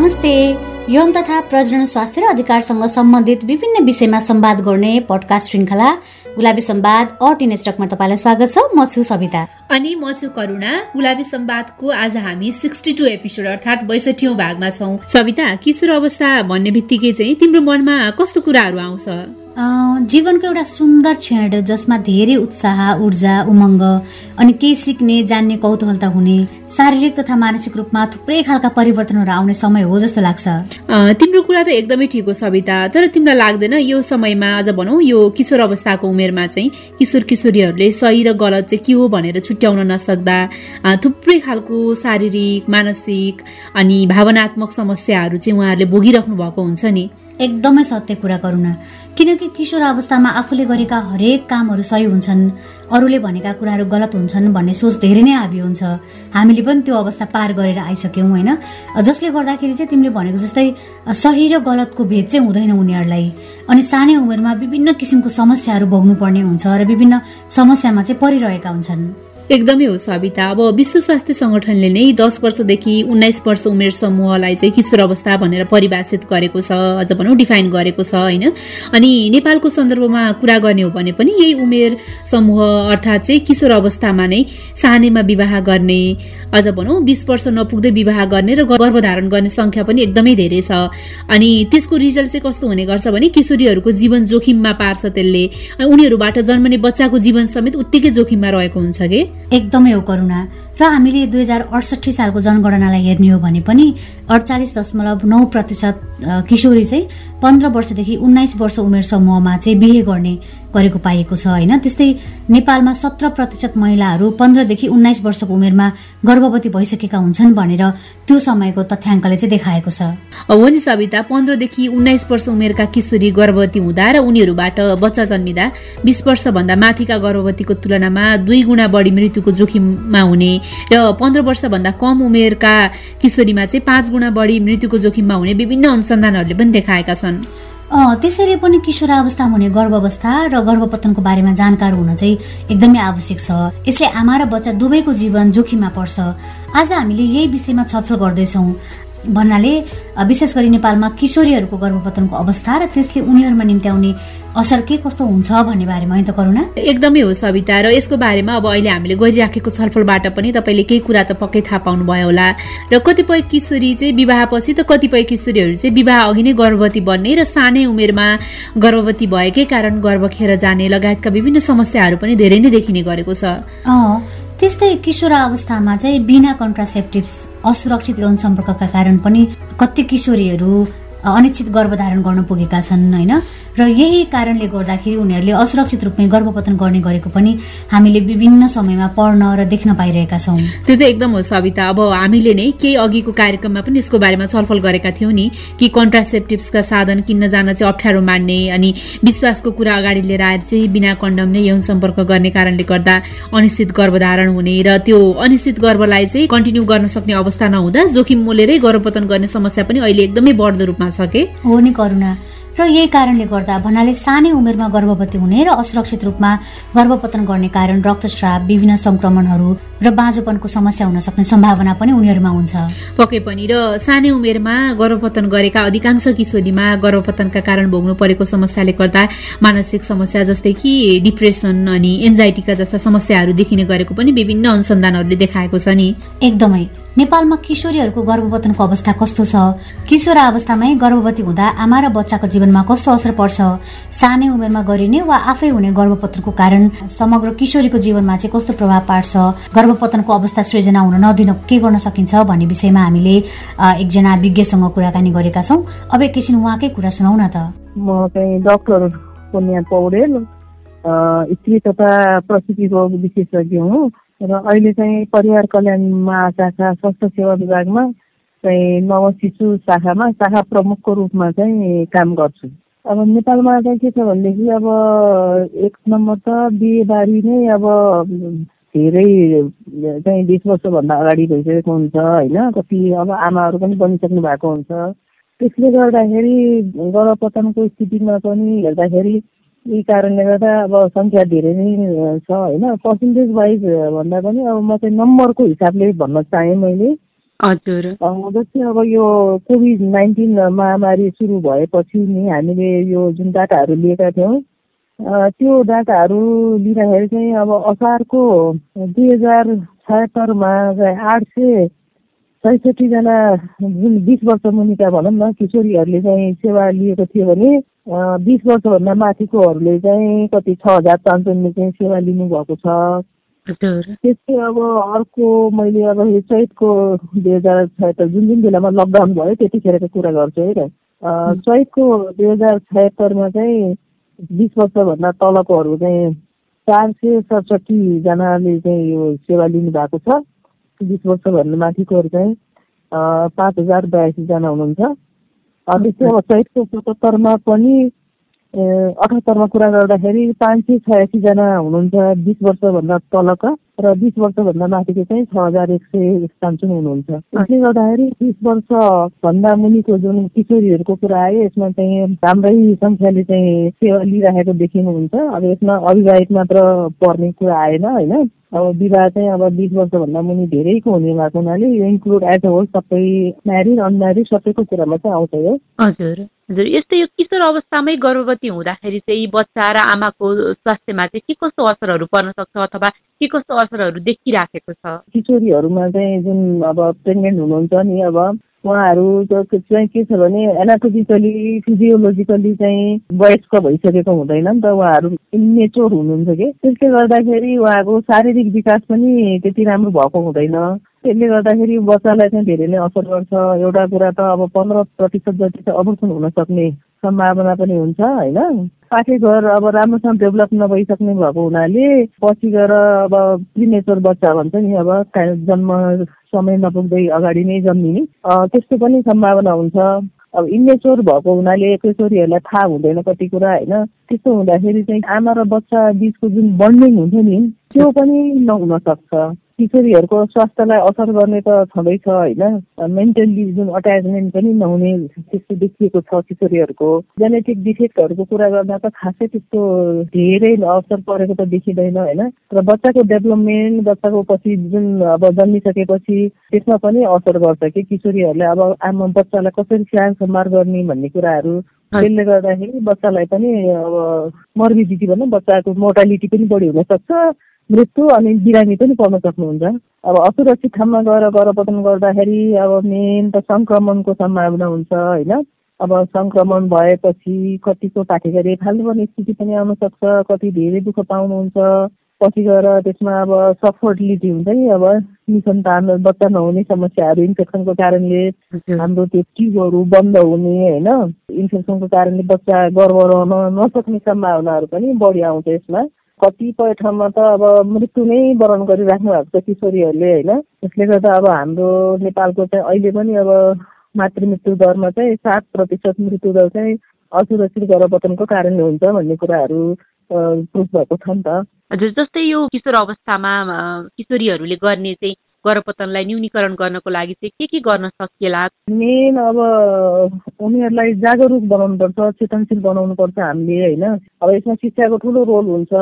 नमस्ते। यौन तथा प्रजनन स्वास्थ्य र अधिकारसँग सम्बन्धित विभिन्न विषयमा संवाद गर्ने पडकास्ट श्रृङ्खला गुलाबी संवाद अट नेटवर्कमा तपाईँलाई स्वागत छ। म छु सविता। अनि म छु करुणा। गुलाबी संवादको आज हामी सिक्सटी टू एपिसोड अर्थात् बैसठी भागमा छौँ। सविता किशोर अवस्था भन्ने बित्तिकै चाहिँ तिम्रो मनमा कस्तो कुराहरू आउँछ? जीवनको एउटा सुन्दर क्षण जसमा धेरै उत्साह ऊर्जा उमङ्ग अनि केही सिक्ने जान्ने कौतूहलता हुने शारीरिक तथा मानसिक रूपमा थुप्रै खालका परिवर्तनहरू आउने समय हो जस्तो लाग्छ। तिम्रो कुरा त एकदमै ठिक हो सविता तर तिमीलाई लाग्दैन यो समयमा अझ भनौँ यो किशोर अवस्थाको उमेरमा चाहिँ किशोर किशोरीहरूले सही र गलत चाहिँ के हो भनेर छुट्याउन नसक्दा थुप्रै खालको शारीरिक मानसिक अनि भावनात्मक समस्याहरू चाहिँ उहाँहरूले भोगिराख्नु भएको हुन्छ नि। एकदमै सत्य कुरा न किनकि किशोर अवस्थामा आफूले गरेका हरेक कामहरू सही हुन्छन्। अरूले भनेका कुराहरू गलत हुन्छन् भन्ने सोच धेरै नै हाबी हुन्छ। हामीले पनि त्यो अवस्था पार गरेर आइसक्यौँ होइन? जसले गर्दाखेरि चाहिँ तिमीले भनेको जस्तै सही र गलतको भेद चाहिँ हुँदैन उनीहरूलाई। अनि सानै उमेरमा विभिन्न किसिमको समस्याहरू भोग्नु पर्ने हुन्छ र विभिन्न समस्यामा चाहिँ परिरहेका हुन्छन्। एकदमै हो सविता। अब विश्व स्वास्थ्य संगठनले नै दस वर्षदेखि उन्नाइस वर्ष उमेर समूहलाई चाहिँ किशोर अवस्था भनेर परिभाषित गरेको छ अझ भनौँ डिफाइन गरेको छ होइन? अनि नेपालको सन्दर्भमा कुरा गर्ने हो भने पनि यही उमेर समूह अर्थात् चाहिँ किशोर अवस्थामा नै सानैमा विवाह गर्ने अझ भनौँ बिस वर्ष नपुग्दै विवाह गर्ने र गर्भधारण गर्ने संख्या पनि एकदमै धेरै छ। अनि त्यसको रिजल्ट चाहिँ कस्तो हुने गर्छ भने किशोरीहरूको जीवन जोखिममा पार्छ त्यसले। उनीहरूबाट जन्मने बच्चाको जीवन समेत उत्तिकै जोखिममा रहेको हुन्छ कि? एकदमै हो करुणा। र हामीले दुई हजार अडसठी सालको जनगणनालाई हेर्ने हो भने पनि अडचालिस दशमलव नौ प्रतिशत किशोरी चाहिँ पन्ध्र वर्षदेखि उन्नाइस वर्ष उमेर समूहमा चाहिँ बिहे गर्ने गरेको पाइएको छ होइन? त्यस्तै नेपालमा सत्र प्रतिशत महिलाहरू पन्ध्रदेखि उन्नाइस वर्षको उमेरमा गर्भवती भइसकेका हुन्छन् भनेर त्यो समयको तथ्याङ्कले चाहिँ देखाएको छ। हो नि सविता पन्ध्रदेखि उन्नाइस वर्ष उमेरका किशोरी गर्भवती हुँदा र उनीहरूबाट बच्चा जन्मिँदा बिस वर्षभन्दा माथिका गर्भवतीको तुलनामा दुई गुणा बढी मृत्युको जोखिममा हुने र पन्ध्र वर्षभन्दा कम उमेरका किशोरीमा चाहिँ पाँच गुणा बढी मृत्युको जोखिममा हुने विभिन्न अनुसन्धानहरूले पनि देखाएका छन्। त्यसरी पनि किशोरावस्था हुने गर्भावस्था र गर्भपतनको बारेमा जानकार हुन चाहिँ एकदमै आवश्यक छ। यसले आमा र बच्चा दुवैको जीवन जोखिममा पर्छ। आज हामीले यही विषयमा छलफल गर्दैछौँ। भन्नाले विशेष गरी नेपालमा किशोरीहरूको गर्भपतनको अवस्था र त्यसले उनीहरूमा निम्त्याउने असर के कस्तो हुन्छ भन्ने बारेमा है त करुणा? एकदमै हो सविता र यसको बारेमा अब अहिले हामीले गरिराखेको छलफलबाट पनि तपाईँले केही कुरा त पक्कै थाहा पाउनु भयो होला। र कतिपय किशोरी चाहिँ विवाहपछि त कतिपय किशोरीहरू चाहिँ विवाह अघि नै गर्भवती बन्ने र सानै उमेरमा गर्भवती भएकै कारण गर्भ खेर जाने लगायतका विभिन्न समस्याहरू पनि धेरै नै देखिने गरेको छ। त्यस्तै किशोर अवस्थामा चाहिँ बिना कन्ट्रासेप्टिभ्स असुरक्षित यौन सम्पर्कका कारण पनि कति किशोरीहरू अनिश्चित गर्भधारण गर्न पुगेका छन् होइन? र यही कारणले गर्दाखेरि उनीहरूले असुरक्षित रूपमै गर्भपतन गर्ने गरेको पनि हामीले विभिन्न समयमा पढ्न र देख्न पाइरहेका छौँ। त्यो त एकदम हो सविता। अब हामीले नै केही अघिको कार्यक्रममा पनि यसको बारेमा छलफल गरेका थियौँ नि कि कन्ट्रासेप्टिभ्सका साधन किन्न जान चाहिँ अप्ठ्यारो मान्ने अनि विश्वासको कुरा अगाडि लिएर आएर चाहिँ बिना कन्डम नै यौन सम्पर्क गर्ने कारणले गर्दा अनिश्चित गर्भधारण हुने र त्यो अनिश्चित गर्भलाई चाहिँ कन्टिन्यू गर्न सक्ने अवस्था नहुँदा जोखिम मोलेरै गर्भपतन गर्ने समस्या पनि अहिले एकदमै बढ्दो रूपमा छ कि? हो नि करुणा। र यही कारणले गर्दा भन्नाले सानै उमेरमा गर्भवती हुने र असुरक्षित रूपमा गर्भपतन गर्ने कारण रक्तस्राव विभिन्न संक्रमणहरू र बाँझोपनको समस्या हुन सक्ने सम्भावना पनि उनीहरूमा हुन्छ। पक्कै पनि र सानै उमेरमा गर्भपतन गरेका अधिकांश किशोरीमा गर्भपतनका कारण भोग्नु परेको समस्याले गर्दा मानसिक समस्या जस्तै कि डिप्रेसन अनि एन्जाइटीका जस्ता समस्याहरू देखिने गरेको पनि विभिन्न अनुसन्धानहरूले देखाएको छ नि। एकदमै। नेपालमा किशोरीहरूको गर्भपतनको अवस्था कस्तो छ? किशोर अवस्थामै गर्भवती हुँदा आमा र बच्चाको जीवनमा कस्तो असर पर्छ? सानै उमेरमा गरिने वा आफै हुने गर्भपतनको कारण समग्र किशोरीको जीवनमा चाहिँ कस्तो प्रभाव पार्छ? गर्भपतनको अवस्था सृजना हुन नदिन के गर्न सकिन्छ भन्ने विषयमा हामीले एकजना विज्ञसँग कुराकानी गरेका छौँ। अब एकैछिन उहाँकै कुरा सुनाउ न त। म चाहिँ डक्टर पौडेल स्त्री तथा प्रसुति रोग विशेषज्ञ हुँ। र अहिले चाहिँ परिवार कल्याण महाशाखा स्वास्थ्य सेवा विभागमा चाहिँ नव शिशु शाखामा शाखा प्रमुखको रूपमा चाहिँ काम गर्छु। अब नेपालमा चाहिँ के छ भनेदेखि अब एक नम्बर त बिहेबारी नै अब धेरै चाहिँ बिस वर्षभन्दा अगाडि भइसकेको हुन्छ होइन? कति अब आमाहरू पनि बनिसक्नु भएको हुन्छ। त्यसले गर्दाखेरि गर्भपतनको स्थितिमा पनि हेर्दाखेरि यही कारणले गर्दा अब सङ्ख्या धेरै नै छ होइन? पर्सेन्टेज वाइज भन्दा पनि अब म चाहिँ नम्बरको हिसाबले भन्न चाहेँ मैले। हजुर। जस्तै अब यो कोभिड नाइन्टिन महामारी सुरु भएपछि नि हामीले यो जुन डाटाहरू लिएका थियौँ त्यो डाटाहरू लिँदाखेरि चाहिँ अब असारको दुई हजार छयत्तरमा आठ सय छैसठीजना जुन बिस वर्ष मुनिका भनौँ न किशोरीहरूले चाहिँ सेवा लिएको थियो भने बिस वर्षभन्दा माथिकोहरूले चाहिँ कति छ हजार पाँच सयले चाहिँ सेवा लिनुभएको छ। त्यस्तै अब अर्को मैले अब यो चैतको दुई हजार छयत्तर जुन जुन बेलामा लकडाउन भयो त्यतिखेरको कुरा गर्छु है त। चैतको दुई हजार छयत्तरमा चाहिँ बिस वर्षभन्दा तलकोहरू चाहिँ चार सय सडसठीजनाले चाहिँ यो सेवा लिनुभएको छ। बिस वर्षभन्दा माथिकोहरू चाहिँ पाँच हजार बयासीजना हुनुहुन्छ। त्यस्तै अब चैतको सतहत्तरमा पनि अठहत्तरमा कुरा गर्दाखेरि पाँच सय छयासीजना हुनुहुन्छ बिस वर्षभन्दा तलका र बिस वर्षभन्दा माथिको चाहिँ छ हजार एक सय सामसुङ हुनुहुन्छ। त्यसले गर्दाखेरि बिस वर्षभन्दा मुनिको जुन किशोरीहरूको कुरा आयो यसमा चाहिँ राम्रै सङ्ख्याले चाहिँ सेवा लिइराखेको देखिनुहुन्छ। अब यसमा अविवाहित मात्र पर्ने कुरा आएन होइन? अब विवाह चाहिँ अब बिस वर्षभन्दा मुनि धेरैको हुने भएको हुनाले यो इन्क्लुड एज अ होल सबै म्यारिड अनम्यारिड सबैको कुरामा चाहिँ आउँछ यो। हजुर। हजुर। यस्तै यो किशोर अवस्थामै गर्भवती हुँदाखेरि चाहिँ बच्चा र आमाको स्वास्थ्यमा चाहिँ के कस्तो असरहरू पर्न सक्छ अथवा के कस्तो असरहरू देखिराखेको छ? किशोरीहरूमा चाहिँ जुन अब प्रेग्नेन्ट हुनुहुन्छ नि अब उहाँहरू चाहिँ के छ भने एनाटोमिकली फिजियोलोजिकली चाहिँ वयस्क भइसकेको हुँदैन नि त उहाँहरू इमेच्योर हुनुहुन्छ कि? त्यसले गर्दाखेरि उहाँको शारीरिक विकास पनि त्यति राम्रो भएको हुँदैन। त्यसले गर्दाखेरि बच्चालाई चाहिँ धेरै नै असर गर्छ। एउटा कुरा त अब पन्ध्र प्रतिशत जति चाहिँ अबर्सन हुन सक्ने सम्भावना पनि हुन्छ होइन? पाठे घर अब राम्रोसँग डेभलप नभइसक्ने भएको हुनाले पछि गएर अब प्रिमेचर बच्चा भन्छ नि अब जन्म समय नपुग्दै अगाडि नै जन्मिने। त्यस्तो पनि सम्भावना हुन्छ। अब इमेच्योर भएको हुनाले किशोरीहरूलाई थाहा हुँदैन कति कुरा होइन? त्यस्तो हुँदाखेरि चाहिँ आमा र बच्चा बिचको जुन बन्डिङ हुन्छ नि त्यो पनि नहुन सक्छ। किशोरीहरूको स्वास्थ्यलाई असर गर्ने त छँदैछ होइन? मेन्टल्ली जुन अट्याचमेन्ट पनि नहुने त्यस्तो देखिएको छ किशोरीहरूको। जेनेटिक डिफेक्टहरूको कुरा गर्दा त खासै त्यस्तो धेरै असर परेको त देखिँदैन होइन? र बच्चाको डेभलपमेन्ट बच्चाको पछि जुन अब जन्मिसकेपछि त्यसमा पनि असर गर्छ कि किशोरीहरूले अब आमा बच्चालाई कसरी स्याहार सम्हार गर्ने भन्ने कुराहरू। त्यसले गर्दाखेरि बच्चालाई पनि अब मर्बिडिटी भनौँ बच्चाको मोर्टालिटी पनि बढी हुनसक्छ। मृत्यु अनि बिरामी पनि पर्न सक्नुहुन्छ। अब असुरक्षित ठाउँमा गएर गरपतन गर्दाखेरि अब मेन त सङ्क्रमणको सम्भावना हुन्छ होइन? अब सङ्क्रमण भएपछि कतिको पाठेघरे फाल्नुपर्ने स्थिति पनि आउन सक्छ कति धेरै दुःख पाउनुहुन्छ। पछि गएर त्यसमा अब सफर्टिलिटी हुन्छ नि अब। निसन्तान बच्चा नहुने समस्याहरू इन्फेक्सनको कारणले हाम्रो त्यो ट्युबहरू बन्द हुने होइन? इन्फेक्सनको कारणले बच्चा गर्भ रहन नसक्ने सम्भावनाहरू पनि बढी आउँछ यसमा। कतिपय ठाउँमा त अब मृत्यु नै वरण गरिराख्नु भएको छ किशोरीहरूले होइन? त्यसले गर्दा अब हाम्रो नेपालको चाहिँ अहिले पनि अब मातृ मृत्यु दरमा चाहिँ सात प्रतिशत मृत्यु दर चाहिँ असुरक्षित गर्भपतनको कारणले हुन्छ भन्ने कुराहरू प्रुफ भएको छ नि त। हजुर जस्तै यो किशोर अवस्थामा किशोरीहरूले गर्ने चाहिँ गर्भपतनलाई न्यूनीकरण गर्नको लागि चाहिँ के के गर्न सकिएला? मेन अब उनीहरूलाई जागरुक बनाउनुपर्छ चेतनशील बनाउनुपर्छ हामीले होइन? अब यसमा शिक्षाको ठुलो रोल हुन्छ।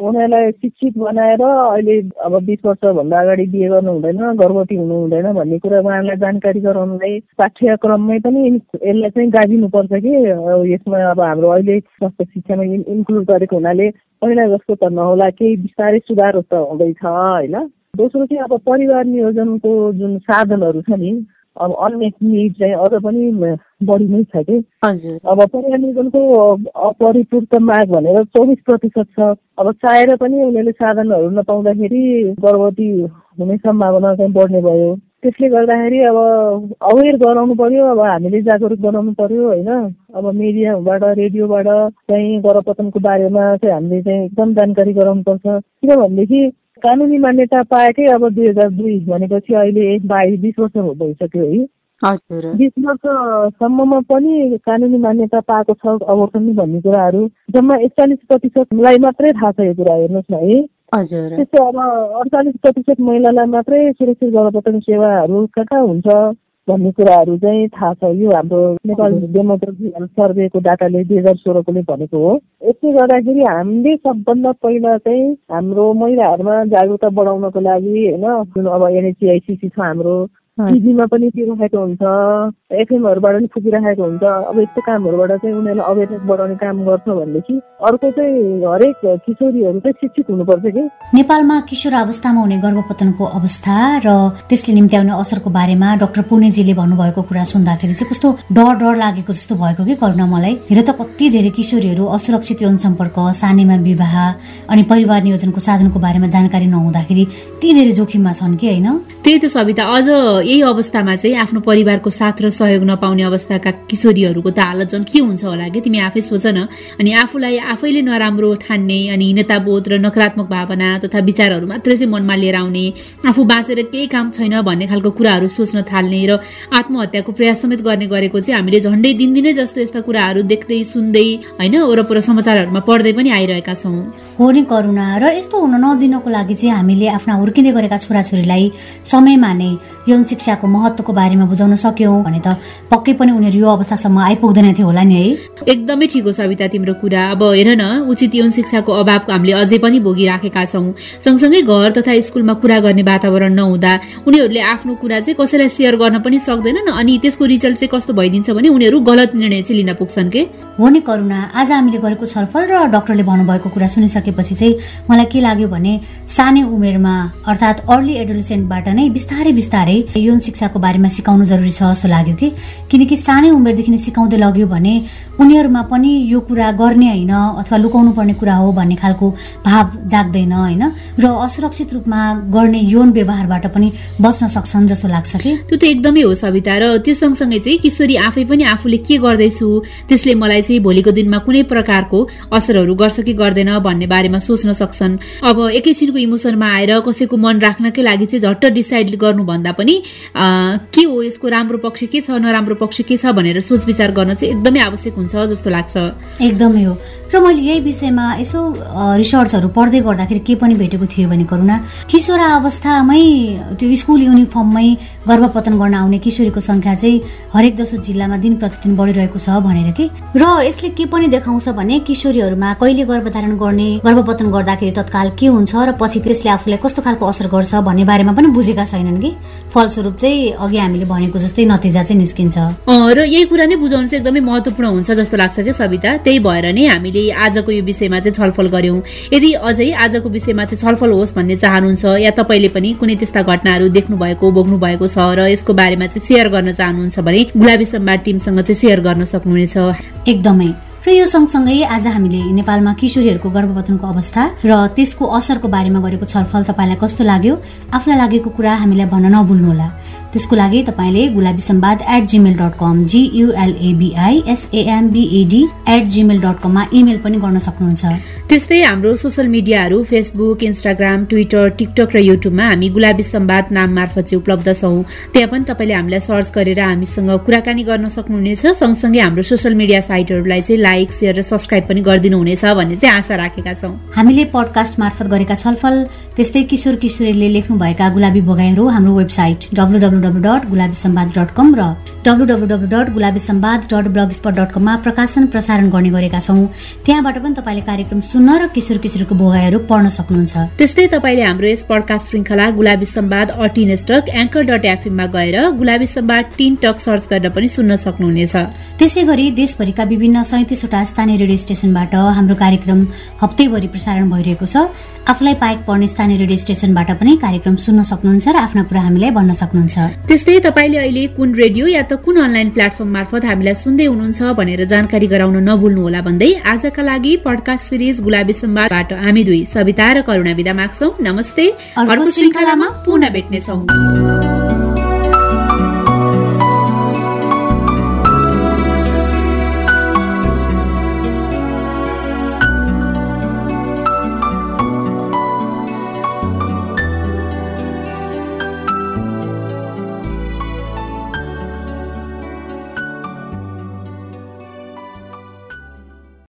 उनीहरूलाई शिक्षित बनाएर अहिले अब बिस वर्षभन्दा अगाडि बिहे गर्नु हुँदैन गर्भवती हुनु हुँदैन भन्ने कुरा उहाँहरूलाई जानकारी गराउनलाई पाठ्यक्रममै पनि यसलाई चाहिँ गाजिनुपर्छ कि? यसमा अब हाम्रो अहिले स्वास्थ्य शिक्षामा इन्क्लुड गरेको हुनाले पहिला जस्तो त नहोला केही बिस्तारै सुधार त हुँदैछ होइन? दोस्रो चाहिँ अब परिवार नियोजनको जुन साधनहरू छ नि अब अनमेट निड चाहिँ अझ पनि बढी नै छ कि। अब परिवार नियोजनको अपरिपूर्त माग भनेर चौबिस प्रतिशत छ। अब चाहेर पनि उनीहरूले साधनहरू नपाउँदाखेरि गर्भवती हुने सम्भावना चाहिँ बढ्ने भयो। त्यसले गर्दाखेरि अब अवेर गराउनु पर्यो अब हामीले जागरुक गराउनु पर्यो होइन। अब मिडियाबाट रेडियोबाट चाहिँ गर्भपतनको बारेमा चाहिँ हामीले चाहिँ एकदम जानकारी गराउनुपर्छ। किनभनेदेखि कानुनी मान्यता पाएकै अब दुई हजार दुई भनेपछि अहिले बाइस बिस वर्ष भइसक्यो है। बिस वर्षसम्ममा पनि कानुनी मान्यता पाएको छ अवर्सन भन्ने कुराहरू। जम्मा एकचालिस प्रतिशतलाई मात्रै थाहा छ यो कुरा हेर्नुहोस् न है। त्यस्तो अब अडचालिस प्रतिशत महिलालाई मात्रै सुरक्षित गर्भपतन सेवाहरू कहाँ कहाँ हुन्छ? भन्ने कुराहरू चाहिँ थाहा छ यो हाम्रो नेपाल डेमोक्रेसी सर्वेको डाटाले दुई हजार सोह्रकोले भनेको हो। यसले गर्दाखेरि हामीले सबभन्दा पहिला चाहिँ हाम्रो महिलाहरूमा जागरुकता बढाउनको लागि होइन जुन अब एनएचआइसिसी छ हाम्रो टिभीमा पनि दिइराखेको हुन्छ एफएमहरूबाट पनि फुकिराखेको हुन्छ। अब यस्तो कामहरूबाट चाहिँ उनीहरूलाई अवेरनेस बढाउने काम गर्छ भनेदेखि अर्को चाहिँ हरेक किशोरीहरू चाहिँ शिक्षित हुनुपर्छ कि। नेपालमा किशोर अवस्थामा हुने गर्भपतनको अवस्था र त्यसले निम्त्याउने असरको बारेमा डाक्टर पुणेजीले भन्नुभएको कुरा सुन्दाखेरि चाहिँ कस्तो डर डर लागेको जस्तो भएको कि करुणा मलाई। हेर त कति धेरै किशोरीहरू असुरक्षित यौन सम्पर्क सानेमा विवाह अनि परिवार नियोजनको साधनको बारेमा जानकारी नहुँदाखेरि ती धेरै जोखिममा छन् कि होइन? त्यही त सविता अझ यही अवस्थामा चाहिँ आफ्नो परिवारको साथ र सहयोग नपाउने अवस्थाका किशोरीहरूको त हालत झन् के हुन्छ होला कि? तिमी आफै सोच न। अनि आफूलाई आफैले नराम्रो ठान्ने अनि हीनताबोध र नकारात्मक भावना तथा विचारहरू मात्रै चाहिँ मनमा लिएर आउने आफू बाँचेर केही काम छैन भन्ने खालको कुराहरू सोच्न थाल्ने र आत्महत्याको प्रयास समेत गर्ने गरेको चाहिँ हामीले झन्डै दिनदिनै जस्तो यस्ता कुराहरू देख्दै सुन्दै होइन वरपर समाचारहरूमा पढ्दै पनि आइरहेका छौँ। हो नि करुणा र यस्तो हुन नदिनको लागि चाहिँ हामीले आफ्ना हुर्किँदै गरेका छोराछोरीलाई समयमा नै यौन शिक्षाको महत्वको बारेमा बुझाउन सक्यौँ भने त पक्कै पनि उनीहरू यो अवस्थासम्म आइपुग्दैन थियो होला नि है। एकदमै ठिक हो सविता तिम्रो कुरा। अब हेर न उचित यौन शिक्षाको अभाव हामीले अझै पनि भोगिराखेका छौँ। सँगसँगै घर तथा स्कुलमा कुरा गर्ने वातावरण नहुँदा उनीहरूले आफ्नो कुरा चाहिँ कसैलाई सेयर गर्न पनि सक्दैनन् अनि त्यसको रिजल्ट चाहिँ कस्तो भइदिन्छ भने उनीहरू गलत निर्णय चाहिँ लिन पुग्छन् के? हो नि करुणा आज हामीले गरेको छलफल र डक्टरले भन्नुभएको कुरा सुनिसकेपछि चाहिँ मलाई के लाग्यो भने सानै उमेरमा अर्थात् अर्ली एडोलेसेन्टबाट नै बिस्तारै बिस्तारै यौन शिक्षाको बारेमा सिकाउनु जरुरी छ जस्तो लाग्यो कि? किनकि सानै उमेरदेखि नै सिकाउँदै लग्यो भने उनीहरूमा पनि यो कुरा गर्ने होइन अथवा लुकाउनु पर्ने कुरा हो भन्ने खालको भाव जाग्दैन होइन र असुरक्षित रूपमा गर्ने यौन व्यवहारबाट पनि बच्न सक्छन् जस्तो लाग्छ कि? त्यो त एकदमै हो सविता र त्यो सँगसँगै चाहिँ किशोरी आफै पनि आफूले के गर्दैछु त्यसले मलाई चाहिँ भोलिको दिनमा कुनै प्रकारको असरहरू गर्छ कि गर्दैन भन्ने बारेमा सोच्न सक्छन्। अब एकैछिनको इमोसनमा आएर कसैको मन राख्नकै लागि चाहिँ झट्ट डिसाइड गर्नुभन्दा पनि के हो यसको राम्रो पक्ष के छ नराम्रो पक्ष के छ भनेर सोच विचार गर्न चाहिँ एकदमै आवश्यक हुन्छ जस्तो लाग्छ। एकदमै हो। र मैले यही विषयमा यसो रिसर्चहरू पढ्दै गर्दाखेरि के पनि भेटेको थियो भने करुणा किशोरा अवस्थामै त्यो स्कुल युनिफर्ममै गर्भपतन गर्न आउने किशोरीको सङ्ख्या चाहिँ हरेक जसो जिल्लामा दिन प्रतिदिन बढिरहेको छ भनेर कि? र यसले के पनि देखाउँछ भने किशोरीहरूमा कहिले गर्भधारण गर्ने गर्भपतन गर्दाखेरि तत्काल के हुन्छ र पछि त्यसले आफूलाई कस्तो खालको असर गर्छ भन्ने बारेमा पनि बुझेका छैनन् कि? फलस्वरूप चाहिँ अघि हामीले भनेको जस्तै नतिजा चाहिँ निस्किन्छ। र यही कुरा नै बुझाउनु चाहिँ एकदमै महत्वपूर्ण हुन्छ जस्तो लाग्छ कि सविता। त्यही भएर नै हामीले आजको यो विषयमा चाहिँ छलफल गर्यौं यदि अझै आजको विषयमा चाहिँ छलफल होस् भन्ने चाहनुहुन्छ या तपाईँले पनि कुनै त्यस्ता घटनाहरू देख्नु भएको भोग्नु भएको छ र यसको बारेमा चाहिँ सेयर गर्न चाहनुहुन्छ भने गुलाबी सम्वाद टिमसँग चाहिँ सेयर गर्न सक्नुहुनेछ। एकदमै। र यो सँगसँगै आज हामीले नेपालमा किशोरीहरूको गर्भपतनको अवस्था र त्यसको असरको बारेमा गरेको छलफल तपाईँलाई कस्तो लाग्यो? आफूलाई लागेको कुरा हामीलाई भन्न नभुल्नुहोला। त्यसको लागि तपाईँले Gulabi Sambad at Gmail dot com G U L A B I S A M B A D at Gmail dot कममा इमेल पनि गर्न सक्नुहुन्छ। त्यस्तै हाम्रो सोसियल मिडियाहरू फेसबुक इन्स्टाग्राम ट्विटर टिकटक र युट्युबमा हामी गुलाबी सम्वाद नाम मार्फत चाहिँ उपलब्ध छौँ। त्यहाँ पनि तपाईँले हामीलाई सर्च गरेर हामीसँग कुराकानी गर्न सक्नुहुनेछ। सँगसँगै हाम्रो सोसियल मिडिया साइटहरूलाई चाहिँ लाइक सेयर र सब्सक्राइब पनि गरिदिनु हुनेछ भन्ने चाहिँ आशा राखेका छौँ। हामीले पडकास्ट मार्फत गरेका छलफल त्यस्तै किशोर किशोरीले लेख्नुभएका गुलाबी भोगाईहरू हाम्रो website W W dot Gulabi Sambad dot com र W W W dot Gulabi Sambad dot blogspot dot कममा प्रकाशन प्रसारण गर्ने गरेका छौँ। त्यहाँबाट पनि तपाईँले कार्यक्रम सुन्न र किशोर किशोरको भोगाईहरू पढ्न सक्नुहुन्छ। त्यस्तै तपाईँले हाम्रो यस पडकास्ट श्रृङ्खला गुलाबी सम्वाद अटिन स्टक एङ्कर डट एफएममा गएर Gulabi Sambad teen talk search गरेर पनि सुन्न सक्नुहुनेछ। त्यसै गरी देशभरिका विभिन्न सैतिसवटा स्थानीय रेडियो स्टेशनबाट हाम्रो कार्यक्रम हप्तैभरि प्रसारण भइरहेको छ। आफूलाई पाएक पर्ने स्थानीय रेडियो स्टेशनबाट पनि कार्यक्रम सुन्न सक्नुहुन्छ र आफ्ना कुरा हामीलाई भन्न सक्नुहुन्छ। त्यस्तै तपाईँले अहिले कुन रेडियो या त कुन अनलाइन प्लेटफर्म मार्फत हामीलाई सुन्दै हुनुहुन्छ भनेर जानकारी गराउन नभुल्नुहोला भन्दै आजका लागि पडकास्ट सिरिज गुलाबी सम्वादबाट हामी दुई सविता र करुणा विदा माग्छौ। नमस्ते। अर्को श्रृङ्खलामा पुनः भेट्नेछौ।